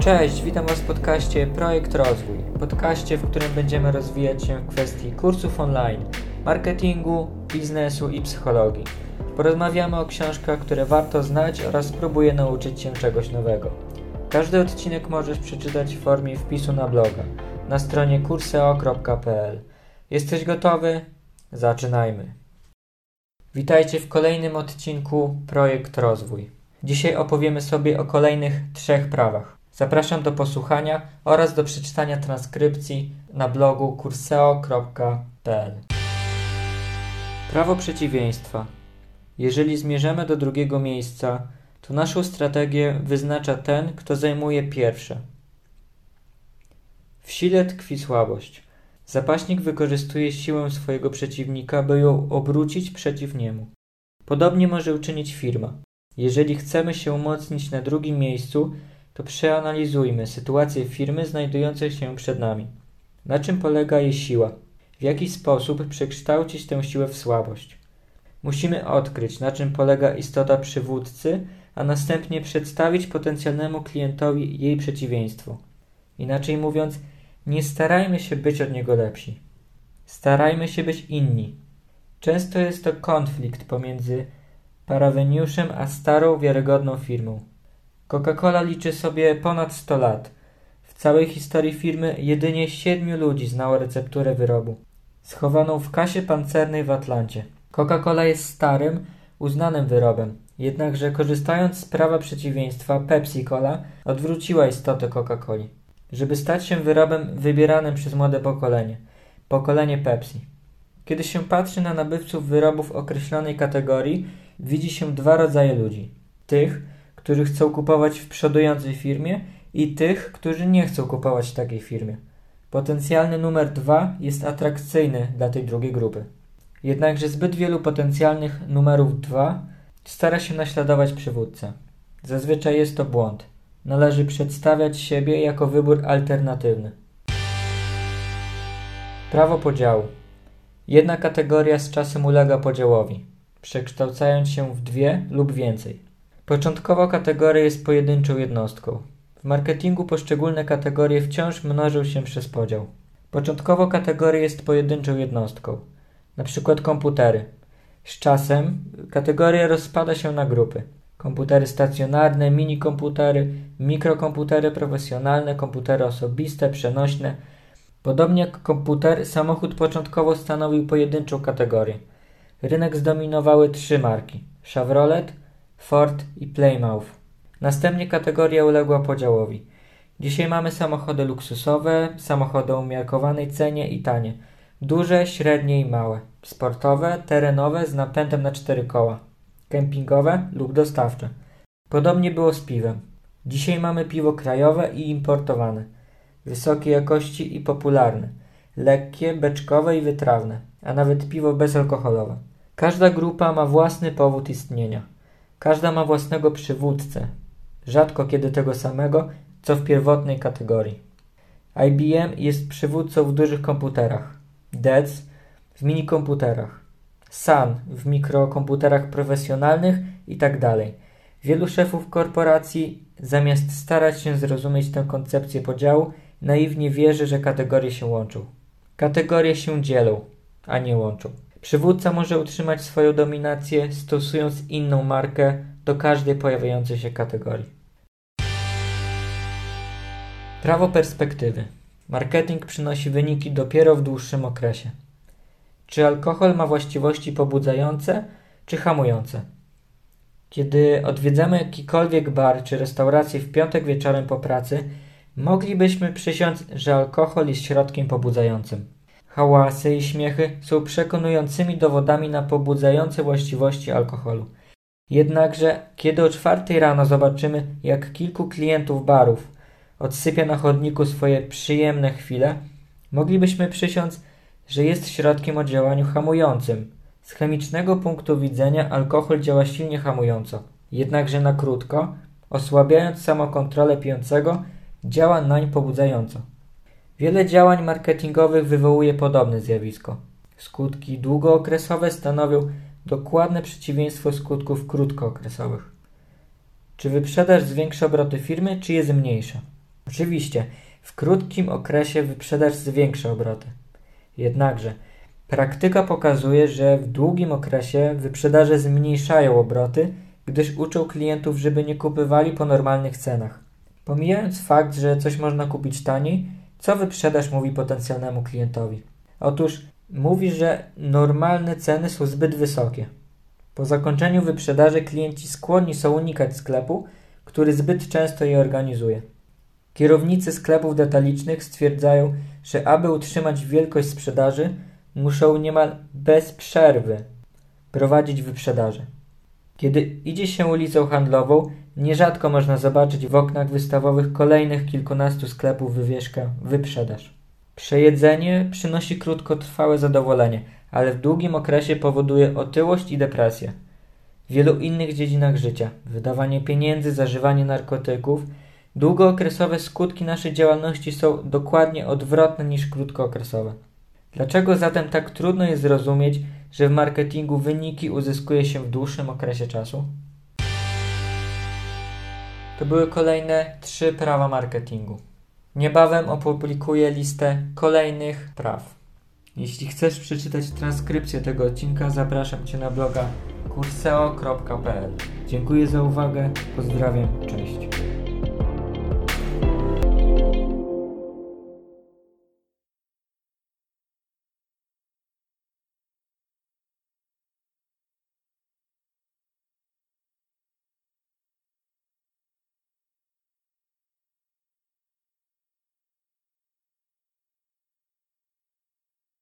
Cześć, witam Was w podcaście Projekt Rozwój. Podcaście, w którym będziemy rozwijać się w kwestii kursów online, marketingu, biznesu i psychologii. Porozmawiamy o książkach, które warto znać oraz spróbuję nauczyć się czegoś nowego. Każdy odcinek możesz przeczytać w formie wpisu na bloga na stronie kurseo.pl. Jesteś gotowy? Zaczynajmy. Witajcie w kolejnym odcinku Projekt Rozwój. Dzisiaj opowiemy sobie o kolejnych trzech prawach. Zapraszam do posłuchania oraz do przeczytania transkrypcji na blogu kurseo.pl. Prawo przeciwieństwa. Jeżeli zmierzamy do drugiego miejsca, to naszą strategię wyznacza ten, kto zajmuje pierwsze. W sile tkwi słabość. Zapaśnik wykorzystuje siłę swojego przeciwnika, by ją obrócić przeciw niemu. Podobnie może uczynić firma. Jeżeli chcemy się umocnić na drugim miejscu, to przeanalizujmy sytuację firmy znajdującej się przed nami. Na czym polega jej siła? W jaki sposób przekształcić tę siłę w słabość? Musimy odkryć, na czym polega istota przywódcy, a następnie przedstawić potencjalnemu klientowi jej przeciwieństwo. Inaczej mówiąc, nie starajmy się być od niego lepsi. Starajmy się być inni. Często jest to konflikt pomiędzy paraweniuszem a starą, wiarygodną firmą. Coca-Cola liczy sobie ponad 100 lat. W całej historii firmy jedynie siedmiu ludzi znało recepturę wyrobu, schowaną w kasie pancernej w Atlancie. Coca-Cola jest starym, uznanym wyrobem, jednakże korzystając z prawa przeciwieństwa Pepsi-Cola odwróciła istotę Coca-Coli, żeby stać się wyrobem wybieranym przez młode pokolenie, pokolenie Pepsi. Kiedy się patrzy na nabywców wyrobów określonej kategorii, widzi się dwa rodzaje ludzi. Tych, którzy chcą kupować w przodującej firmie i tych, którzy nie chcą kupować w takiej firmie. Potencjalny numer dwa jest atrakcyjny dla tej drugiej grupy. Jednakże zbyt wielu potencjalnych numerów dwa stara się naśladować przywódcę. Zazwyczaj jest to błąd. Należy przedstawiać siebie jako wybór alternatywny. Prawo podziału. Jedna kategoria z czasem ulega podziałowi, przekształcając się w dwie lub więcej. Początkowo kategoria jest pojedynczą jednostką. W marketingu poszczególne kategorie wciąż mnożą się przez podział. Początkowo kategoria jest pojedynczą jednostką, na przykład komputery. Z czasem kategoria rozpada się na grupy. Komputery stacjonarne, minikomputery, mikrokomputery profesjonalne, komputery osobiste, przenośne. Podobnie jak komputer, samochód początkowo stanowił pojedynczą kategorię. Rynek zdominowały trzy marki: Chevrolet, Ford i Plymouth. Następnie kategoria uległa podziałowi. Dzisiaj mamy samochody luksusowe, samochody o umiarkowanej cenie i tanie, duże, średnie i małe, sportowe, terenowe z napędem na cztery koła, kempingowe lub dostawcze. Podobnie było z piwem. Dzisiaj mamy piwo krajowe i importowane, wysokiej jakości i popularne, lekkie, beczkowe i wytrawne, a nawet piwo bezalkoholowe. Każda grupa ma własny powód istnienia. Każda ma własnego przywódcę, rzadko kiedy tego samego, co w pierwotnej kategorii. IBM jest przywódcą w dużych komputerach, DEC w minikomputerach, Sun w mikrokomputerach profesjonalnych itd. Tak Wielu szefów korporacji, zamiast starać się zrozumieć tę koncepcję podziału, naiwnie wierzy, że kategorie się łączą. Kategorie się dzielą, a nie łączą. Przywódca może utrzymać swoją dominację stosując inną markę do każdej pojawiającej się kategorii. Prawo perspektywy. Marketing przynosi wyniki dopiero w dłuższym okresie. Czy alkohol ma właściwości pobudzające czy hamujące? Kiedy odwiedzamy jakikolwiek bar czy restaurację w piątek wieczorem po pracy, moglibyśmy przysiąc, że alkohol jest środkiem pobudzającym. Hałasy i śmiechy są przekonującymi dowodami na pobudzające właściwości alkoholu. Jednakże, kiedy o czwartej rano zobaczymy, jak kilku klientów barów odsypia na chodniku swoje przyjemne chwile, moglibyśmy przysiąc, że jest środkiem o działaniu hamującym. Z chemicznego punktu widzenia alkohol działa silnie hamująco, jednakże na krótko, osłabiając samokontrolę pijącego, działa nań pobudzająco. Wiele działań marketingowych wywołuje podobne zjawisko. Skutki długookresowe stanowią dokładne przeciwieństwo skutków krótkookresowych. Czy wyprzedaż zwiększa obroty firmy, czy je zmniejsza? Oczywiście, w krótkim okresie wyprzedaż zwiększa obroty. Jednakże praktyka pokazuje, że w długim okresie wyprzedaże zmniejszają obroty, gdyż uczą klientów, żeby nie kupywali po normalnych cenach. Pomijając fakt, że coś można kupić taniej, co wyprzedaż mówi potencjalnemu klientowi? Otóż mówi, że normalne ceny są zbyt wysokie. Po zakończeniu wyprzedaży klienci skłonni są unikać sklepu, który zbyt często je organizuje. Kierownicy sklepów detalicznych stwierdzają, że aby utrzymać wielkość sprzedaży, muszą niemal bez przerwy prowadzić wyprzedaże. Kiedy idzie się ulicą handlową, nierzadko można zobaczyć w oknach wystawowych kolejnych kilkunastu sklepów wywieszkę wyprzedaż. Przejedzenie przynosi krótkotrwałe zadowolenie, ale w długim okresie powoduje otyłość i depresję. W wielu innych dziedzinach życia wydawanie pieniędzy, zażywanie narkotyków długookresowe skutki naszej działalności są dokładnie odwrotne niż krótkookresowe. Dlaczego zatem tak trudno jest zrozumieć, że w marketingu wyniki uzyskuje się w dłuższym okresie czasu? To były kolejne trzy prawa marketingu. Niebawem opublikuję listę kolejnych praw. Jeśli chcesz przeczytać transkrypcję tego odcinka, zapraszam Cię na bloga kurseo.pl. Dziękuję za uwagę, pozdrawiam, cześć.